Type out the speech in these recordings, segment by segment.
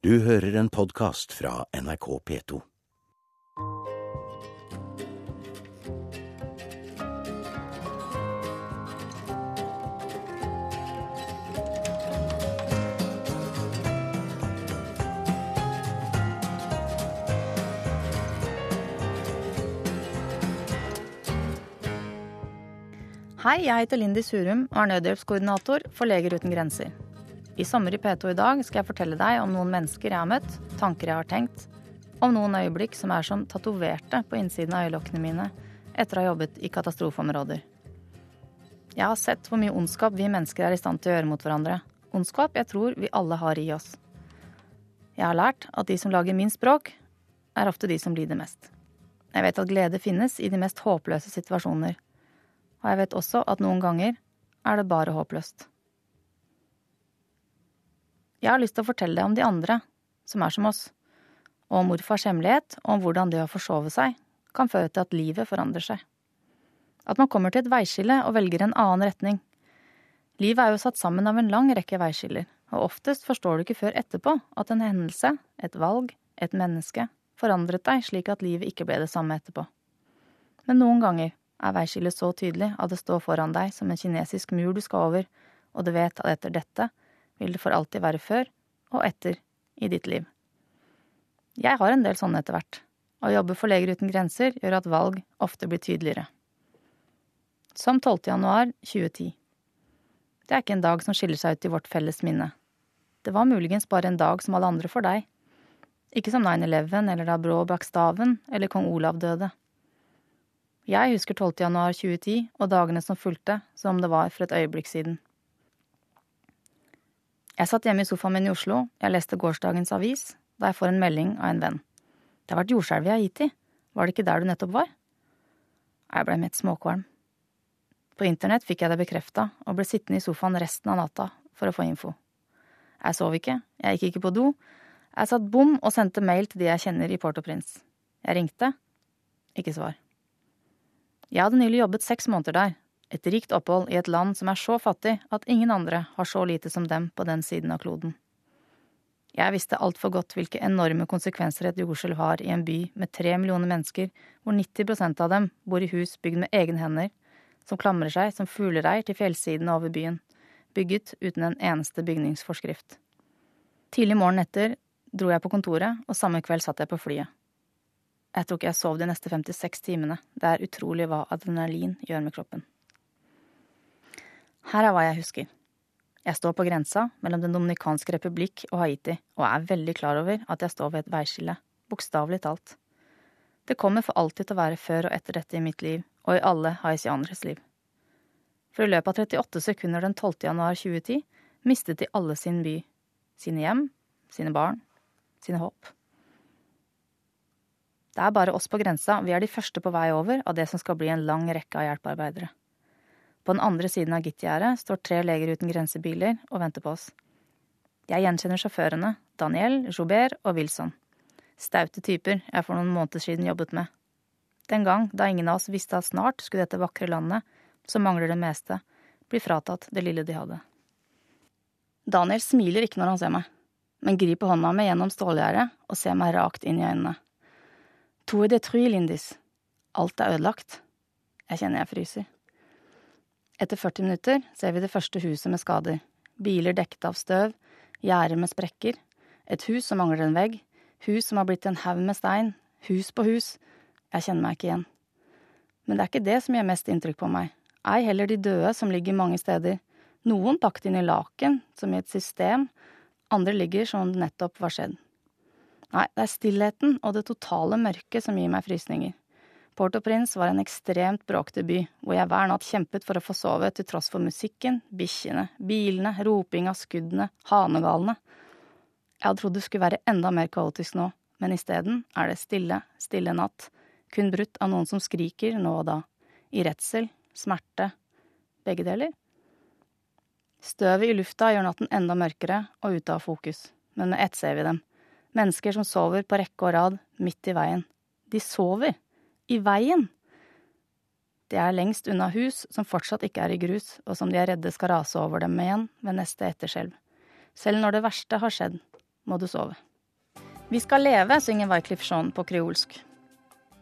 Du hører en podkast fra NRK P2. Hei, jeg heter Lindy Surum og er nødhjelpskoordinator for Leger uten grenser. I Sommer i P2 i dag skal jeg fortelle deg om noen mennesker jeg har møtt, tanker jeg har tenkt, om noen øyeblikk som er som tatoverte på innsiden av øyelokkene mine etter å ha jobbet i katastrofeområder. Jeg har sett hvor mye ondskap vi mennesker er i stand til å gjøre mot hverandre. Ondskap jeg tror vi alle har i oss. Jeg har lært at de som lager minst bråk, er ofte de som lider mest. Jeg vet at glede finnes i de mest håpløse situasjoner og jeg vet også at noen ganger er det bare håpløst. Jeg har lyst til å fortelle deg om de andre, som er som oss, og om morfars hemmelighet, og om hvordan det å forsove seg kan føre til at livet forandrer seg. At man kommer til et veiskille og velger en annen retning. Livet er jo satt sammen av en lang rekke veiskiller, og oftest forstår du ikke før etterpå at en hendelse, et valg, et menneske, forandret deg slik at livet ikke ble det samme etterpå. Men noen ganger er veiskillet så tydelig at det står foran deg som en kinesisk mur du skal over, og du vet at etter dette vil det for alltid være før og etter i ditt liv. Jeg har en del sånne etter hvert. Å jobbe for Leger uten grenser gjør at valg ofte blir tydeligere. Som 12. januar 2010. Det er ikke en dag som skiller seg ut i vårt felles minne. Det var muligens bare en dag som alle andre for deg. Ikke som 9-11 eller da Brå brakk staven eller kong Olav døde. Jeg husker 12. januar 2010 og dagene som fulgte, som om det var for et øyeblikk siden. Jeg satt hjemme i sofaen min i Oslo, jeg leste gårsdagens avis, da jeg får en melding av en venn. Det har vært jordskjelv i Haiti, var det ikke der du nettopp var? Jeg blei mitt småkvalm. På internett fikk jeg det bekrefta, og ble sittende i sofaen resten av natta for å få info. Jeg sov ikke, jeg gikk ikke på do, jeg satt bom og sendte mail til de jeg kjenner i Port-au-Prince. Jeg ringte, ikke svar. Jeg hadde nylig jobbet seks måneder der, et rikt opphold i et land som er så fattig at ingen andre har så lite som dem på den siden av kloden. Jeg visste altfor godt hvilke enorme konsekvenser et jordskjelv har i en by med tre millioner mennesker, hvor 90% av dem bor i hus bygd med egne hender, som klamrer seg som fuglereir til fjellsidene over byen, bygget uten en eneste bygningsforskrift. Tidlig morgenen etter dro jeg på kontoret, og samme kveld satt jeg på flyet. Jeg tror ikke jeg sov de neste 56 timene. Det er utrolig hva adrenalin gjør med kroppen. Her er hva jeg husker. Jeg står på grensa mellom Den dominikanske republikk og Haiti, og er veldig klar over at jeg står ved et veiskille, bokstavelig talt. Det kommer for alltid til å være før og etter dette i mitt liv, og i alle haitianeres liv. For i løpet av 38 sekunder den 12. januar 2010 mistet de alle sin by, sine hjem, sine barn, sine håp. Det er bare oss på grensa, vi er de første på vei over av det som skal bli en lang rekke av hjelpearbeidere. På den andre siden av gittgjerdet står tre Leger uten grensebiler og venter på oss. Jeg gjenkjenner sjåførene, Daniel, Joubert og Wilson. Staute typer jeg for noen måneder siden jobbet med. Den gang da ingen av oss visste at snart skulle dette vakre landet, som mangler det meste, bli fratatt det lille de hadde. Daniel smiler ikke når han ser meg, men griper hånda mi gjennom stålgjerdet og ser meg rakt inn i øynene. To de détruit, Lindis. Alt er ødelagt. Jeg kjenner jeg fryser. Etter 40 minutter ser vi det første huset med skader. Biler dekket av støv, gjerder med sprekker, et hus som mangler en vegg, hus som har blitt en haug med stein, hus på hus. Jeg kjenner meg ikke igjen. Men det er ikke det som gjør mest inntrykk på meg, ei heller de døde som ligger mange steder. Noen pakket inn i laken, som i et system, andre ligger som om det nettopp var skjedd. Nei, det er stillheten og det totale mørket som gir meg frysninger. Port-au-Prince var en ekstremt bråkete by, hvor jeg hver natt kjempet for å få sove til tross for musikken, bikkjene, bilene, ropinga, skuddene, hanegalene. Jeg hadde trodd det skulle være enda mer kaotisk nå, men isteden er det stille, stille natt, kun brutt av noen som skriker nå og da, i redsel, smerte, begge deler. Støvet i lufta gjør natten enda mørkere og ute av fokus, men med ett ser vi dem Mennesker som sover på rekke og rad midt i veien. De sover! I veien! De er lengst unna hus som fortsatt ikke er i grus, og som de er redde skal rase over dem igjen ved neste etterskjelv. Selv når det verste har skjedd, må du sove. Vi skal leve, synger Wycliffe Jean på kreolsk.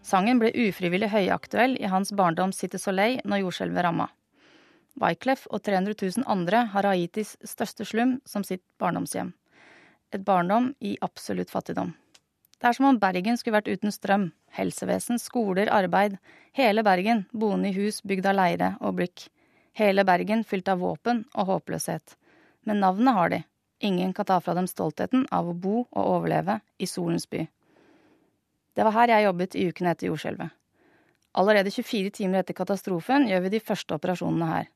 Sangen ble ufrivillig høyaktuell i hans barndoms City Soleil når jordskjelvet ramma. Wyclef og 300 000 andre har Haitis største slum som sitt barndomshjem. Et barndom i absolutt fattigdom. Det er som om Bergen skulle vært uten strøm, helsevesen, skoler, arbeid. Hele Bergen boende i hus bygd av leire og blikk. Hele Bergen fylt av våpen og håpløshet. Men navnet har de, Ingen kan ta fra dem stoltheten av å bo og overleve i solens by. Det var her jeg jobbet i ukene etter jordskjelvet. Allerede 24 timer etter katastrofen gjør vi de første operasjonene her.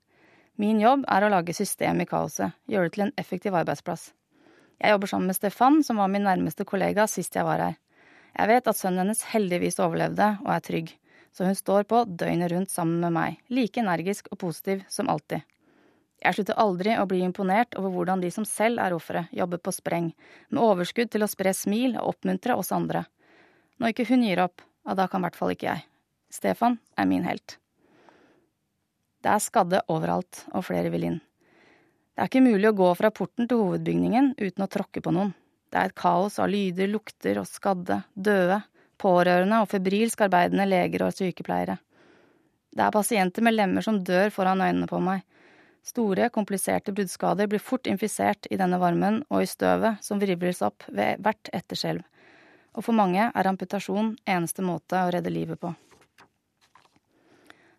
Min jobb er å lage system i kaoset, gjøre det til en effektiv arbeidsplass. Jeg jobber sammen med Stefan, som var min nærmeste kollega sist jeg var her. Jeg vet at sønnen hennes heldigvis overlevde og er trygg, så hun står på døgnet rundt sammen med meg, like energisk og positiv som alltid. Jeg slutter aldri å bli imponert over hvordan de som selv er ofre, jobber på spreng, med overskudd til å spre smil og oppmuntre oss andre. Når ikke hun gir opp, ja, da kan i hvert fall ikke jeg. Stefan er min helt. Det er skadde overalt, og flere vil inn. Det er ikke mulig å gå fra porten til hovedbygningen uten å tråkke på noen. Det er et kaos av lyder, lukter og skadde, døde, pårørende og febrilsk arbeidende leger og sykepleiere. Det er pasienter med lemmer som dør foran øynene på meg, Store, kompliserte bruddskader blir fort infisert i denne varmen og i støvet som vrivles opp ved hvert etterskjelv, og for mange er amputasjon eneste måte å redde livet på.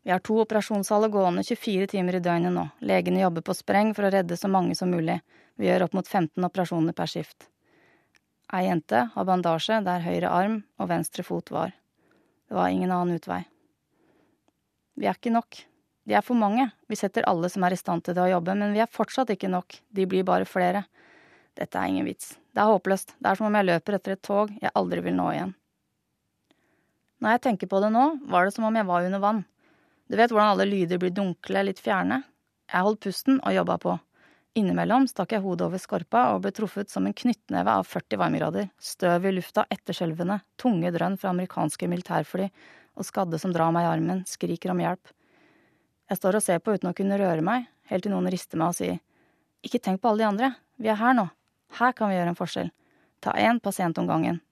Vi har to operasjonssaler gående 24 timer i døgnet nå. Legene jobber på spreng for å redde så mange som mulig. Vi gjør opp mot 15 operasjoner per skift. Ei jente har bandasje der høyre arm og venstre fot var. Det var ingen annen utvei. Vi er ikke nok. De er for mange, vi setter alle som er i stand til det å jobbe, men vi er fortsatt ikke nok, de blir bare flere. Dette er ingen vits, det er håpløst, det er som om jeg løper etter et tog jeg aldri vil nå igjen. Når jeg tenker på det nå, var det som om jeg var under vann. Du vet hvordan alle lyder blir dunkle, litt fjerne? Jeg holdt pusten og jobba på. Innimellom stakk jeg hodet over skorpa og ble truffet som en knyttneve av 40 varmegrader, støv i lufta etterskjelvende, tunge drønn fra amerikanske militærfly og skadde som drar meg i armen, skriker om hjelp. Jeg står og ser på uten å kunne røre meg, helt til noen rister meg og sier ikke tenk på alle de andre, vi er her nå, her kan vi gjøre en forskjell, ta én pasient om gangen.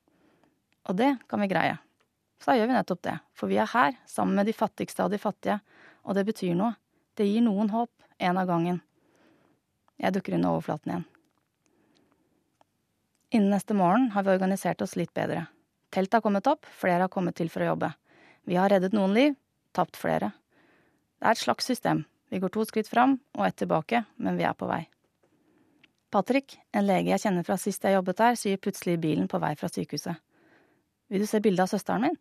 Og det kan vi greie. Så gjør vi nettopp det, for vi er her, sammen med de fattigste av de fattige, og det betyr noe, det gir noen håp, en av gangen. Jeg dukker under overflaten igjen. Innen neste morgen har vi organisert oss litt bedre. Teltet har kommet opp, flere har kommet til for å jobbe. Vi har reddet noen liv, tapt flere. Det er et slags system. Vi går to skritt fram og ett tilbake, men vi er på vei. Patrick, en lege jeg kjenner fra sist jeg jobbet der, sier plutselig bilen på vei fra sykehuset. Vil du se bilde av søsteren min?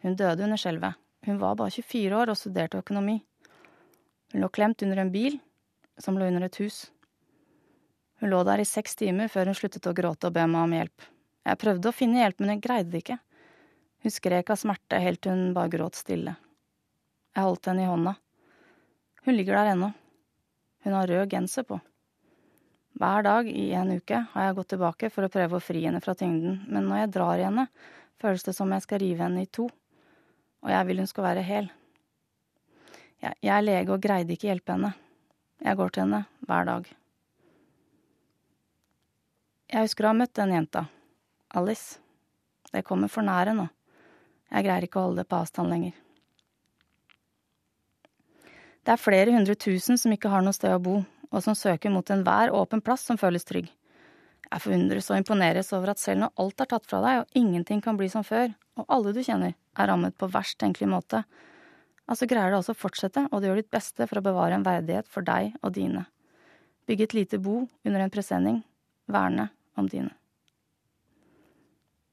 Hun døde under skjelvet. Hun var bare 24 år og studerte økonomi. Hun lå klemt under en bil som lå under et hus. Hun lå der i seks timer før hun sluttet å gråte og be meg om hjelp. Jeg prøvde å finne hjelp, men jeg greide det ikke. Hun skrek av smerte helt til hun bare gråt stille. Jeg holdt henne i hånda. Hun ligger der ennå. Hun har rød genser på. Hver dag i en uke har jeg gått tilbake for å prøve å fri henne fra tyngden, men når jeg drar i henne, føles det som jeg skal rive henne i to, og jeg vil hun skal være hel. Jeg, er lege og greide ikke hjelpe henne. Jeg går til henne hver dag. Jeg husker å ha møtt den jenta, Alice. Det kommer for nære nå. Jeg greier ikke å holde det på avstand lenger. Det er flere hundre tusen som ikke har noe sted å bo, og som søker mot enhver åpen plass som føles trygg. Jeg forundres og imponeres over at selv når alt er tatt fra deg og ingenting kan bli som før, og alle du kjenner er rammet på verst tenkelig måte, altså greier du altså å fortsette, og du gjør ditt beste for å bevare en verdighet for deg og dine. Bygge et lite bo under en presenning, verne om dine.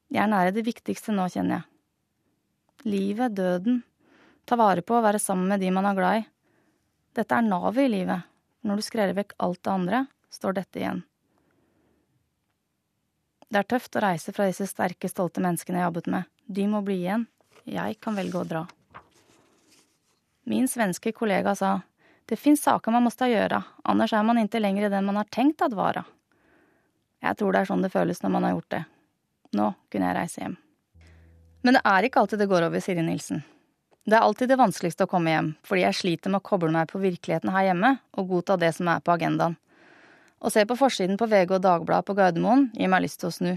Jeg er nære det viktigste nå, kjenner jeg. Livet, døden, ta vare på å være sammen med de man er glad i, dette er navet i livet. Når du skreller vekk alt det andre, står dette igjen. Det er tøft å reise fra disse sterke, stolte menneskene jeg jobbet med. De må bli igjen. Jeg kan velge å dra. Min svenske kollega sa det fins saker man måste gjøre, annars er man ikke lenger den man har tenkt at vara. Jeg tror det er sånn det føles når man har gjort det. Nå kunne jeg reise hjem. Men det er ikke alltid det går over, Siri Nilsen. Det er alltid det vanskeligste å komme hjem, fordi jeg sliter med å koble meg på virkeligheten her hjemme og godta det som er på agendaen. Å se på forsiden på VG og Dagbladet på Gardermoen gir meg lyst til å snu.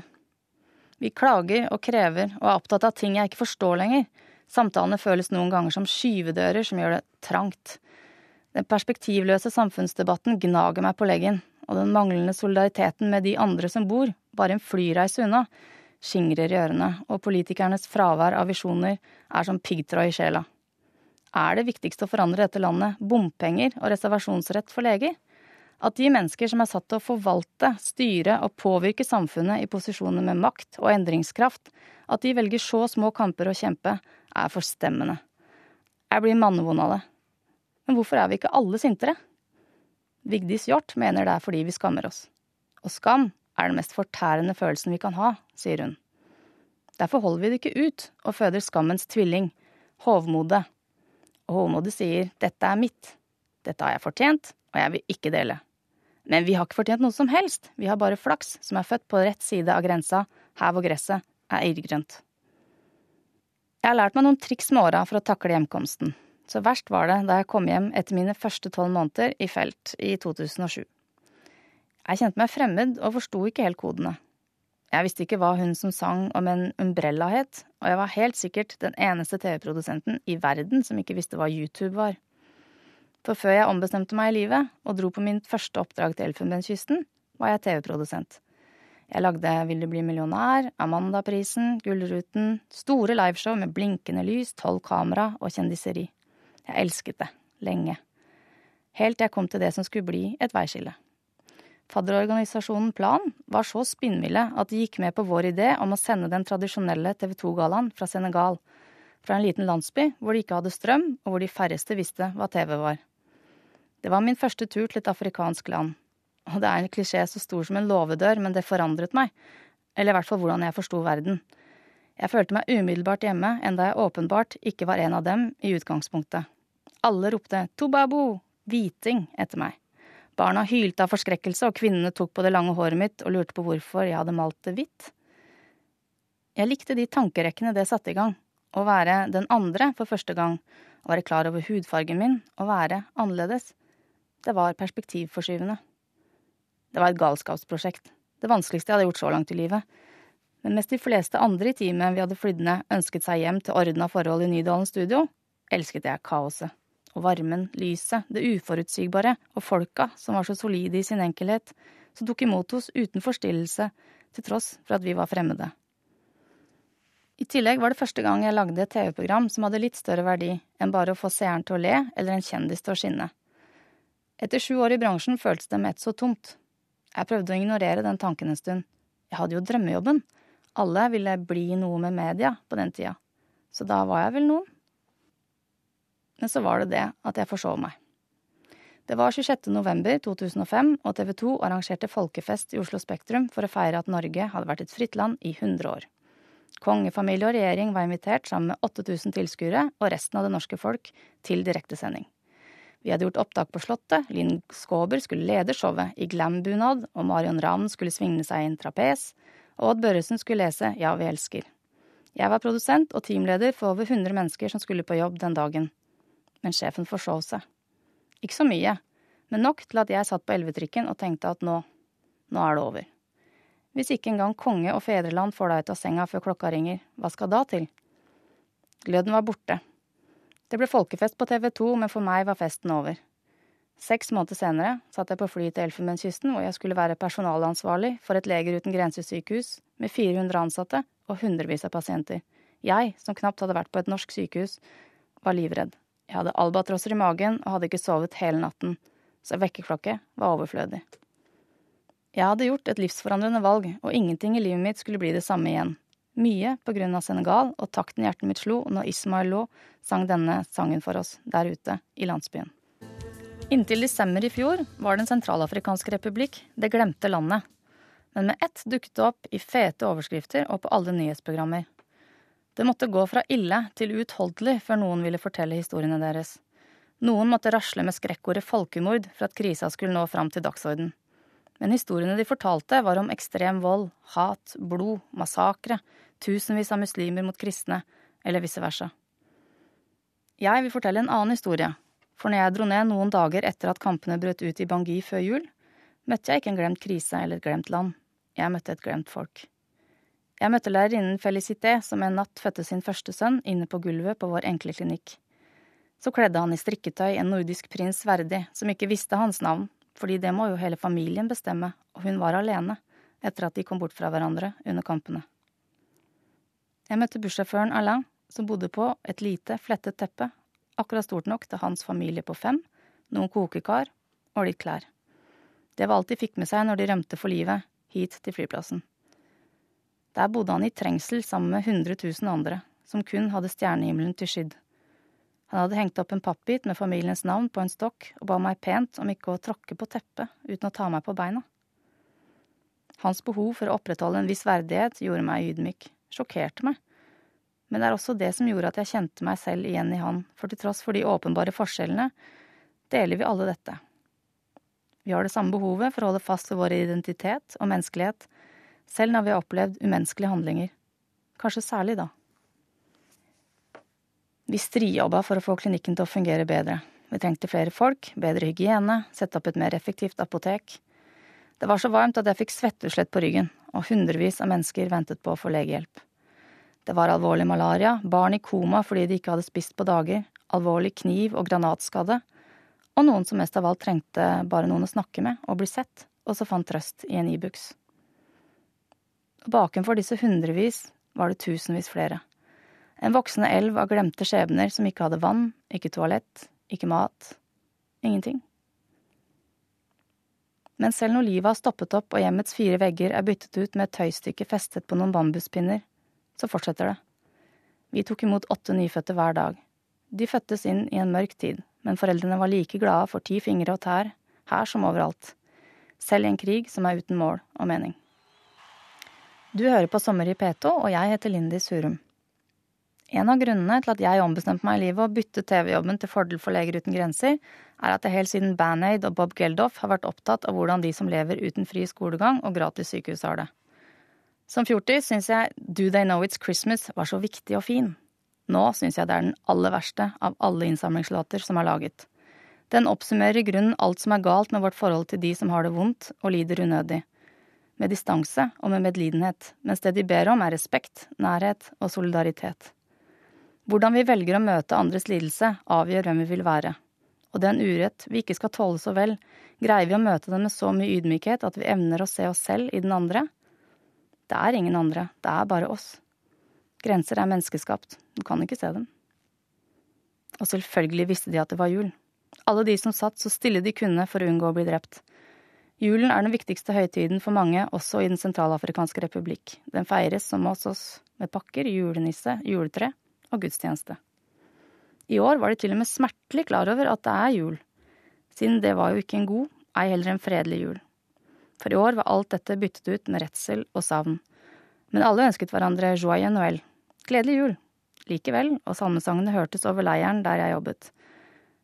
Vi klager og krever og er opptatt av ting jeg ikke forstår lenger. Samtalene føles noen ganger som skyvedører som gjør det trangt. Den perspektivløse samfunnsdebatten gnager meg på leggen, og den manglende solidariteten med de andre som bor, bare en flyreise unna, skingrer i ørene, og politikernes fravær av visjoner er som piggtråd i sjela. Er det viktigste å forandre dette landet bompenger og reservasjonsrett for leger? At de mennesker som er satt til å forvalte, styre og påvirke samfunnet i posisjoner med makt og endringskraft, at de velger så små kamper å kjempe, er forstemmende. Jeg blir mannevond av det. Men hvorfor er vi ikke alle sintere? Vigdis Hjort mener det er fordi vi skammer oss. Og skam er den mest fortærende følelsen vi kan ha, sier hun. Derfor holder vi det ikke ut og føder skammens tvilling, hovmodet. Og hovmodet sier dette er mitt, dette har jeg fortjent, og jeg vil ikke dele. Men vi har ikke fortjent noe som helst, vi har bare flaks som er født på rett side av grensa, her hvor gresset er irrgrønt. Jeg har lært meg noen triks med åra for å takle hjemkomsten, så verst var det da jeg kom hjem etter mine første tolv måneder i felt i 2007. Jeg kjente meg fremmed og forsto ikke helt kodene. Jeg visste ikke hva hun som sang om en umbrella het, og jeg var helt sikkert den eneste TV-produsenten i verden som ikke visste hva YouTube var. For før jeg ombestemte meg i livet og dro på min første oppdrag til Elfenbenskysten, var jeg TV-produsent. Jeg lagde Vil du bli millionær, Amandaprisen, Gullruten, store liveshow med blinkende lys, tolv kamera og kjendiseri. Jeg elsket det, lenge. Helt til jeg kom til det som skulle bli et veiskille. Fadderorganisasjonen Plan var så spinnville at de gikk med på vår idé om å sende den tradisjonelle TV 2-gallaen fra Senegal, fra en liten landsby hvor de ikke hadde strøm, og hvor de færreste visste hva TV var. Det var min første tur til et afrikansk land, og det er en klisjé så stor som en låvedør, men det forandret meg, eller i hvert fall hvordan jeg forsto verden. Jeg følte meg umiddelbart hjemme, enda jeg åpenbart ikke var en av dem i utgangspunktet. Alle ropte Tobabo, hviting, etter meg. Barna hylte av forskrekkelse, og kvinnene tok på det lange håret mitt og lurte på hvorfor jeg hadde malt det hvitt. Jeg likte de tankerekkene det satte i gang. Å være den andre for første gang, å være klar over hudfargen min, å være annerledes. Det var perspektivforskyvende. Det var et galskapsprosjekt. Det vanskeligste jeg hadde gjort så langt i livet. Men mens de fleste andre i teamet vi hadde flydd ned, ønsket seg hjem til ordna forhold i Nydalen studio, elsket jeg kaoset og varmen, lyset, det uforutsigbare og folka som var så solide i sin enkelhet, som tok imot oss uten forstillelse, til tross for at vi var fremmede. I tillegg var det første gang jeg lagde et TV-program som hadde litt større verdi enn bare å få seeren til å le eller en kjendis til å skinne. Etter sju år i bransjen føltes det med ett så tomt. Jeg prøvde å ignorere den tanken en stund. Jeg hadde jo drømmejobben. Alle ville bli noe med media på den tida. Så da var jeg vel noen. Men så var det det at jeg forsov meg. Det var 26. november 2005, og TV 2 arrangerte folkefest i Oslo Spektrum for å feire at Norge hadde vært et fritt land i 100 år. Kongefamilie og regjering var invitert sammen med 8000 tilskuere og resten av det norske folk til direktesending. Vi hadde gjort opptak på Slottet, Linn Skåber skulle lede showet i glam-bunad, og Marion Ravn skulle svinge seg i en trapes, og Odd Børresen skulle lese Ja, vi elsker. Jeg var produsent og teamleder for over 100 mennesker som skulle på jobb den dagen men sjefen forsov seg. Ikke så mye, men nok til at jeg satt på elvetrikken og tenkte at nå, nå er det over. Hvis ikke engang konge og fedreland får deg ut av senga før klokka ringer, hva skal da til? Gløden var borte. Det ble folkefest på TV 2, men for meg var festen over. Seks måneder senere satt jeg på fly til Elfenbenskysten, hvor jeg skulle være personalansvarlig for et Leger uten grenser-sykehus med 400 ansatte og hundrevis av pasienter. Jeg, som knapt hadde vært på et norsk sykehus, var livredd. Jeg hadde albatrosser i magen og hadde ikke sovet hele natten, så vekkerklokke var overflødig. Jeg hadde gjort et livsforandrende valg, og ingenting i livet mitt skulle bli det samme igjen. Mye på grunn av Senegal og takten hjertet mitt slo når Ismail Lo sang denne sangen for oss der ute i landsbyen. Inntil desember i fjor var Den sentralafrikanske republikk det glemte landet. Men med ett dukket det opp i fete overskrifter og på alle nyhetsprogrammer. Det måtte gå fra ille til uutholdelig før noen ville fortelle historiene deres. Noen måtte rasle med skrekkordet folkemord for at krisa skulle nå fram til dagsorden. Men historiene de fortalte, var om ekstrem vold, hat, blod, massakre, tusenvis av muslimer mot kristne, eller vice versa. Jeg vil fortelle en annen historie, for når jeg dro ned noen dager etter at kampene brøt ut i Bangui før jul, møtte jeg ikke en glemt krise eller et glemt land. Jeg møtte et glemt folk. Jeg møtte lærerinnen Felicité, som en natt fødte sin første sønn inne på gulvet på vår enkle klinikk. Så kledde han i strikketøy en nordisk prins verdig, som ikke visste hans navn, fordi det må jo hele familien bestemme, og hun var alene, etter at de kom bort fra hverandre under kampene. Jeg møtte bussjåføren Alain, som bodde på et lite, flettet teppe, akkurat stort nok til hans familie på fem, noen kokekar og litt klær. Det var alt de fikk med seg når de rømte for livet, hit til flyplassen. Der bodde han i trengsel sammen med 100 000 andre, som kun hadde stjernehimmelen til skydd. Han hadde hengt opp en pappbit med familiens navn på en stokk og ba meg pent om ikke å tråkke på teppet uten å ta meg på beina. Hans behov for å opprettholde en viss verdighet gjorde meg ydmyk, sjokkerte meg. Men det er også det som gjorde at jeg kjente meg selv igjen i han, for til tross for de åpenbare forskjellene deler vi alle dette. Vi har det samme behovet for å holde fast ved vår identitet og menneskelighet, selv når vi har opplevd umenneskelige handlinger. Kanskje særlig da. Vi strijobba for å få klinikken til å fungere bedre. Vi trengte flere folk, bedre hygiene, sette opp et mer effektivt apotek. Det var så varmt at jeg fikk svetteutslett på ryggen, og hundrevis av mennesker ventet på å få legehjelp. Det var alvorlig malaria, barn i koma fordi de ikke hadde spist på dager, alvorlig kniv- og granatskade, og noen som mest av alt trengte bare noen å snakke med og bli sett, og så fant trøst i en Ibux. E Bakenfor disse hundrevis var det tusenvis flere. En voksende elv av glemte skjebner som ikke hadde vann, ikke toalett, ikke mat, ingenting. Men selv når livet har stoppet opp og hjemmets fire vegger er byttet ut med et tøystykke festet på noen bambuspinner, så fortsetter det. Vi tok imot åtte nyfødte hver dag. De fødtes inn i en mørk tid, men foreldrene var like glade for ti fingre og tær, her som overalt. Selv i en krig som er uten mål og mening. Du hører på Sommer i P2, og jeg heter Lindy Surum. En av grunnene til at jeg ombestemte meg i livet og byttet TV-jobben til fordel for Leger uten grenser, er at jeg helt siden Band-Aid og Bob Geldof har vært opptatt av hvordan de som lever uten fri skolegang og gratis sykehus har det. Som fjortis syns jeg Do They Know It's Christmas var så viktig og fin. Nå syns jeg det er den aller verste av alle innsamlingslåter som er laget. Den oppsummerer i grunnen alt som er galt med vårt forhold til de som har det vondt og lider unødig med distanse og med medlidenhet, mens det de ber om er respekt, nærhet og solidaritet. Hvordan vi velger å møte andres lidelse, avgjør hvem vi vil være. Og den urett vi ikke skal tåle så vel, greier vi å møte den med så mye ydmykhet at vi evner å se oss selv i den andre? Det er ingen andre, det er bare oss. Grenser er menneskeskapt, du kan ikke se dem. Og selvfølgelig visste de at det var jul. Alle de som satt så stille de kunne for å unngå å bli drept. Julen er den viktigste høytiden for mange, også i Den sentralafrikanske republikk. Den feires som hos oss, med pakker, julenisse, juletre og gudstjeneste. I år var de til og med smertelig klar over at det er jul, siden det var jo ikke en god, ei heller en fredelig jul. For i år var alt dette byttet ut med redsel og savn. Men alle ønsket hverandre joie noël, gledelig jul. Likevel, og salmesangene hørtes over leiren der jeg jobbet.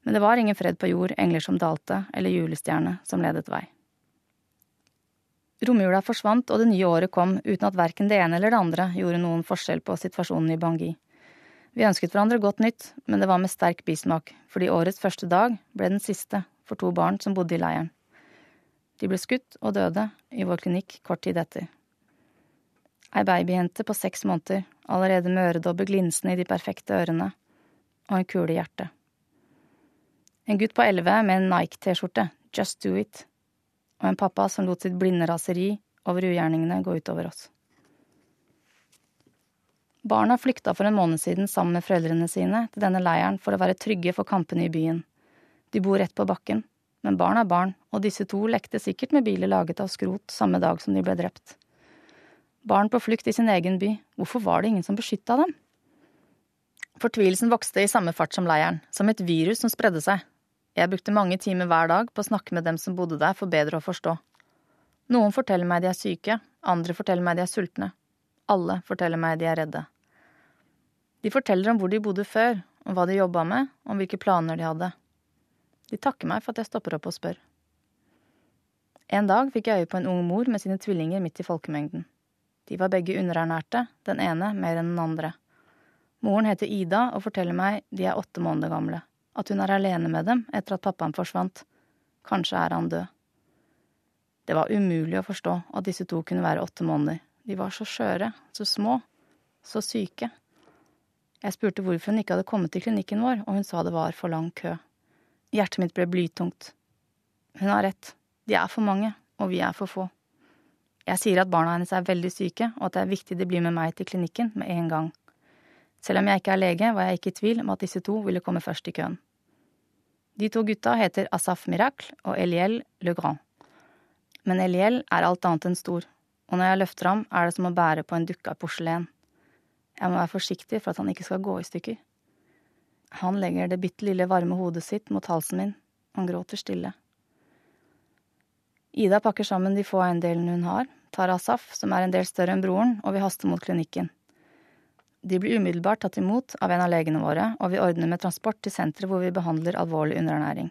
Men det var ingen fred på jord, engler som dalte, eller julestjerne som ledet vei. Romjula forsvant og det nye året kom uten at verken det ene eller det andre gjorde noen forskjell på situasjonen i Bangui. Vi ønsket hverandre godt nytt, men det var med sterk bismak, fordi årets første dag ble den siste for to barn som bodde i leiren. De ble skutt og døde i vår klinikk kort tid etter. Ei babyjente på seks måneder, allerede med øredobber glinsende i de perfekte ørene, og en kule i hjertet. En gutt på elleve med en Nike-T-skjorte, Just Do It, og en pappa som lot sitt blinde raseri over ugjerningene gå utover oss. Barna flykta for en måned siden sammen med foreldrene sine til denne leiren for å være trygge for kampene i byen. De bor rett på bakken, men barn er barn, og disse to lekte sikkert med biler laget av skrot samme dag som de ble drept. Barn på flukt i sin egen by, hvorfor var det ingen som beskytta dem? Fortvilelsen vokste i samme fart som leiren, som et virus som spredde seg, jeg brukte mange timer hver dag på å snakke med dem som bodde der, for bedre å forstå. Noen forteller meg de er syke, andre forteller meg de er sultne. Alle forteller meg de er redde. De forteller om hvor de bodde før, om hva de jobba med, om hvilke planer de hadde. De takker meg for at jeg stopper opp og spør. En dag fikk jeg øye på en ung mor med sine tvillinger midt i folkemengden. De var begge underernærte, den ene mer enn den andre. Moren heter Ida og forteller meg de er åtte måneder gamle at hun er alene med dem etter at pappaen forsvant. Kanskje er han død. Det var umulig å forstå at disse to kunne være åtte måneder. De var så skjøre, så små, så syke. Jeg spurte hvorfor hun ikke hadde kommet til klinikken vår, og hun sa det var for lang kø. Hjertet mitt ble blytungt. Hun har rett. De er for mange, og vi er for få. Jeg sier at barna hennes er veldig syke, og at det er viktig de blir med meg til klinikken med en gang. Selv om jeg ikke er lege, var jeg ikke i tvil om at disse to ville komme først i køen. De to gutta heter Asaf Miracle og Eliel Le Grand. Men Eliel er alt annet enn stor, og når jeg løfter ham, er det som å bære på en dukke av porselen. Jeg må være forsiktig for at han ikke skal gå i stykker. Han legger det bitte lille varme hodet sitt mot halsen min, han gråter stille. Ida pakker sammen de få eiendelene hun har, tar Asaf, som er en del større enn broren, og vi haster mot klinikken. De blir umiddelbart tatt imot av en av legene våre, og vi ordner med transport til senteret hvor vi behandler alvorlig underernæring.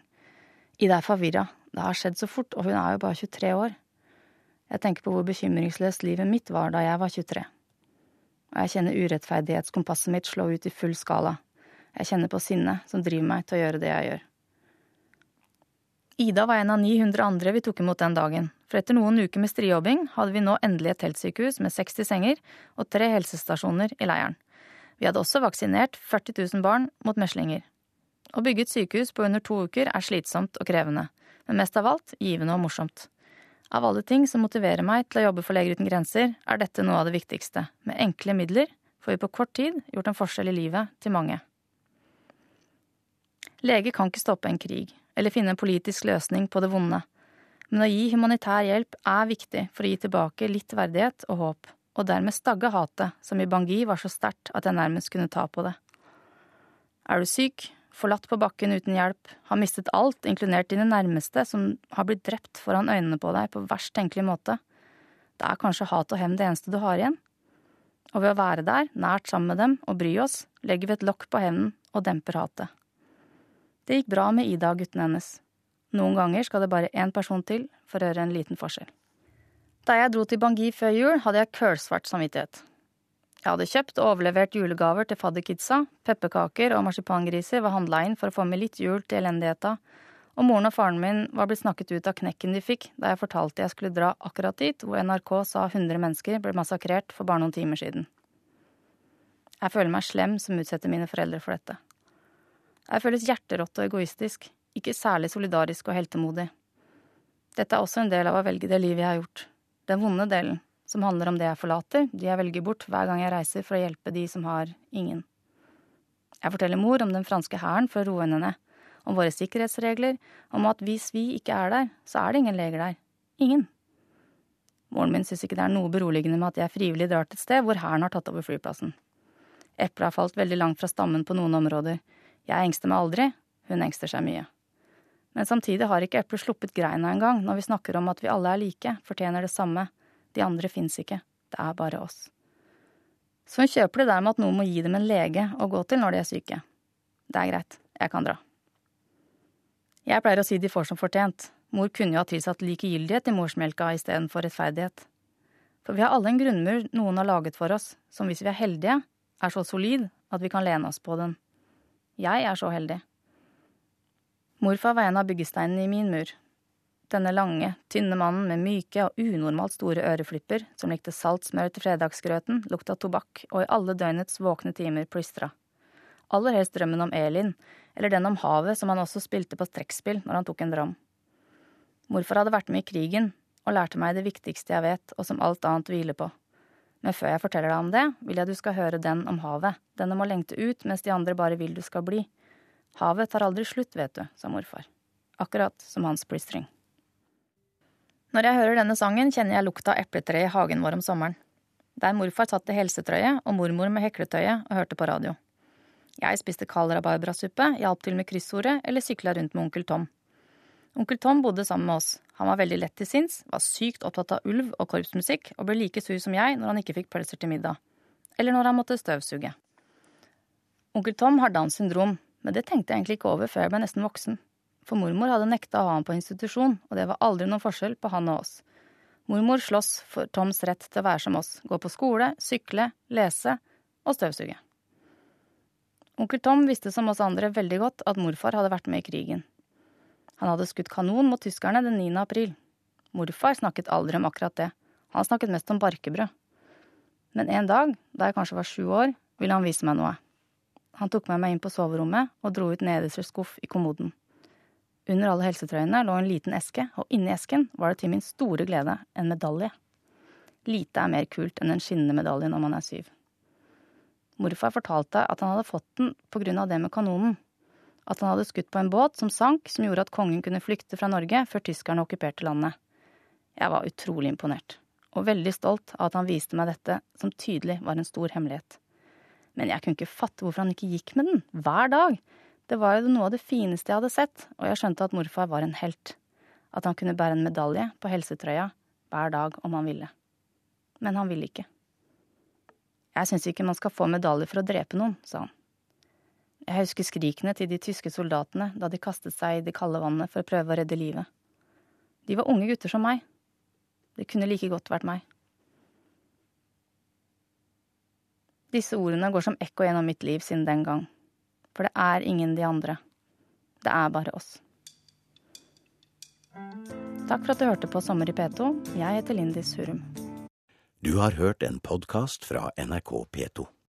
Ida er forvirra, det har skjedd så fort, og hun er jo bare 23 år. Jeg tenker på hvor bekymringsløst livet mitt var da jeg var 23. Og jeg kjenner urettferdighetskompasset mitt slå ut i full skala. Jeg kjenner på sinnet som driver meg til å gjøre det jeg gjør. Ida var en av 900 andre vi tok imot den dagen, for etter noen uker med strijobbing hadde vi nå endelig et teltsykehus med 60 senger og tre helsestasjoner i leiren. Vi hadde også vaksinert 40 000 barn mot meslinger. Å bygge et sykehus på under to uker er slitsomt og krevende, men mest av alt givende og morsomt. Av alle ting som motiverer meg til å jobbe for Leger uten grenser, er dette noe av det viktigste. Med enkle midler får vi på kort tid gjort en forskjell i livet til mange. Leger kan ikke stoppe en krig, eller finne en politisk løsning på det vonde. Men å gi humanitær hjelp er viktig for å gi tilbake litt verdighet og håp, og dermed stagge hatet, som i Bangui var så sterkt at jeg nærmest kunne ta på det. Er du syk, forlatt på bakken uten hjelp, har mistet alt, inkludert dine nærmeste, som har blitt drept foran øynene på deg på verst tenkelig måte, Det er kanskje hat og hevn det eneste du har igjen. Og ved å være der, nært sammen med dem og bry oss, legger vi et lokk på hevnen og demper hatet. Det gikk bra med Ida og guttene hennes. Noen ganger skal det bare én person til for å gjøre en liten forskjell. Da jeg dro til Bangui før jul, hadde jeg kølsvart samvittighet. Jeg hadde kjøpt og overlevert julegaver til fadderkidsa, pepperkaker og marsipangriser var handla inn for å få med litt jul til elendigheta, og moren og faren min var blitt snakket ut av knekken de fikk da jeg fortalte jeg skulle dra akkurat dit hvor NRK sa 100 mennesker ble massakrert for bare noen timer siden. Jeg føler meg slem som utsetter mine foreldre for dette. Jeg føles hjerterått og egoistisk, ikke særlig solidarisk og heltemodig. Dette er også en del av å velge det livet jeg har gjort. Den vonde delen, som handler om det jeg forlater, de jeg velger bort hver gang jeg reiser for å hjelpe de som har ingen. Jeg forteller mor om den franske hæren for å roe henne ned, om våre sikkerhetsregler, om at hvis vi ikke er der, så er det ingen leger der. Ingen. Moren min syns ikke det er noe beroligende med at jeg frivillig drar til et sted hvor hæren har tatt over flyplassen. Eplet har falt veldig langt fra stammen på noen områder, jeg engster meg aldri, hun engster seg mye. Men samtidig har ikke eplet sluppet greina engang når vi snakker om at vi alle er like, fortjener det samme, de andre fins ikke, det er bare oss. Så hun kjøper det der med at noen må gi dem en lege å gå til når de er syke. Det er greit, jeg kan dra. Jeg pleier å si de får som fortjent, mor kunne jo ha tilsatt likegyldighet i morsmelka istedenfor rettferdighet. For vi har alle en grunnmur noen har laget for oss, som hvis vi er heldige, er så solid at vi kan lene oss på den. Jeg er så heldig. Morfar var en av byggesteinene i min mur. Denne lange, tynne mannen med myke og unormalt store øreflipper, som likte salt smør til fredagsgrøten, lukta tobakk og i alle døgnets våkne timer plystra. Aller helst drømmen om Elin, eller den om havet som han også spilte på trekkspill når han tok en dram. Morfar hadde vært med i krigen og lærte meg det viktigste jeg vet, og som alt annet hviler på. Men før jeg forteller deg om det, vil jeg du skal høre den om havet, den om å lengte ut mens de andre bare vil du skal bli. Havet tar aldri slutt, vet du, sa morfar. Akkurat som hans plystring. Når jeg hører denne sangen, kjenner jeg lukta av epletreet i hagen vår om sommeren. Der morfar satt i helsetrøye og mormor med hekletøyet og hørte på radio. Jeg spiste kald rabarbrasuppe, hjalp til med kryssordet eller sykla rundt med onkel Tom. Onkel Tom bodde sammen med oss. Han var veldig lett til sinns, var sykt opptatt av ulv og korpsmusikk, og ble like sur som jeg når han ikke fikk pølser til middag. Eller når han måtte støvsuge. Onkel Tom har Downs syndrom, men det tenkte jeg egentlig ikke over før jeg ble nesten voksen. For mormor hadde nekta å ha ham på institusjon, og det var aldri noen forskjell på han og oss. Mormor slåss for Toms rett til å være som oss, gå på skole, sykle, lese og støvsuge. Onkel Tom visste som oss andre veldig godt at morfar hadde vært med i krigen. Han hadde skutt kanon mot tyskerne den 9. april. Morfar snakket aldri om akkurat det. Han snakket mest om barkebrød. Men en dag, da jeg kanskje var sju år, ville han vise meg noe. Han tok med meg inn på soverommet og dro ut nederste skuff i kommoden. Under alle helsetrøyene lå en liten eske, og inni esken var det til min store glede en medalje. Lite er mer kult enn en skinnende medalje når man er syv. Morfar fortalte at han hadde fått den på grunn av det med kanonen. At han hadde skutt på en båt som sank, som gjorde at kongen kunne flykte fra Norge før tyskerne okkuperte landet. Jeg var utrolig imponert, og veldig stolt av at han viste meg dette, som tydelig var en stor hemmelighet. Men jeg kunne ikke fatte hvorfor han ikke gikk med den, hver dag. Det var jo noe av det fineste jeg hadde sett, og jeg skjønte at morfar var en helt. At han kunne bære en medalje på helsetrøya hver dag om han ville. Men han ville ikke. Jeg syns ikke man skal få medalje for å drepe noen, sa han. Jeg husker skrikene til de tyske soldatene da de kastet seg i det kalde vannet for å prøve å redde livet. De var unge gutter som meg. Det kunne like godt vært meg. Disse ordene går som ekko gjennom mitt liv siden den gang. For det er ingen de andre. Det er bare oss. Takk for at du hørte på Sommer i P2. Jeg heter Lindis Hurum. Du har hørt en podkast fra NRK P2.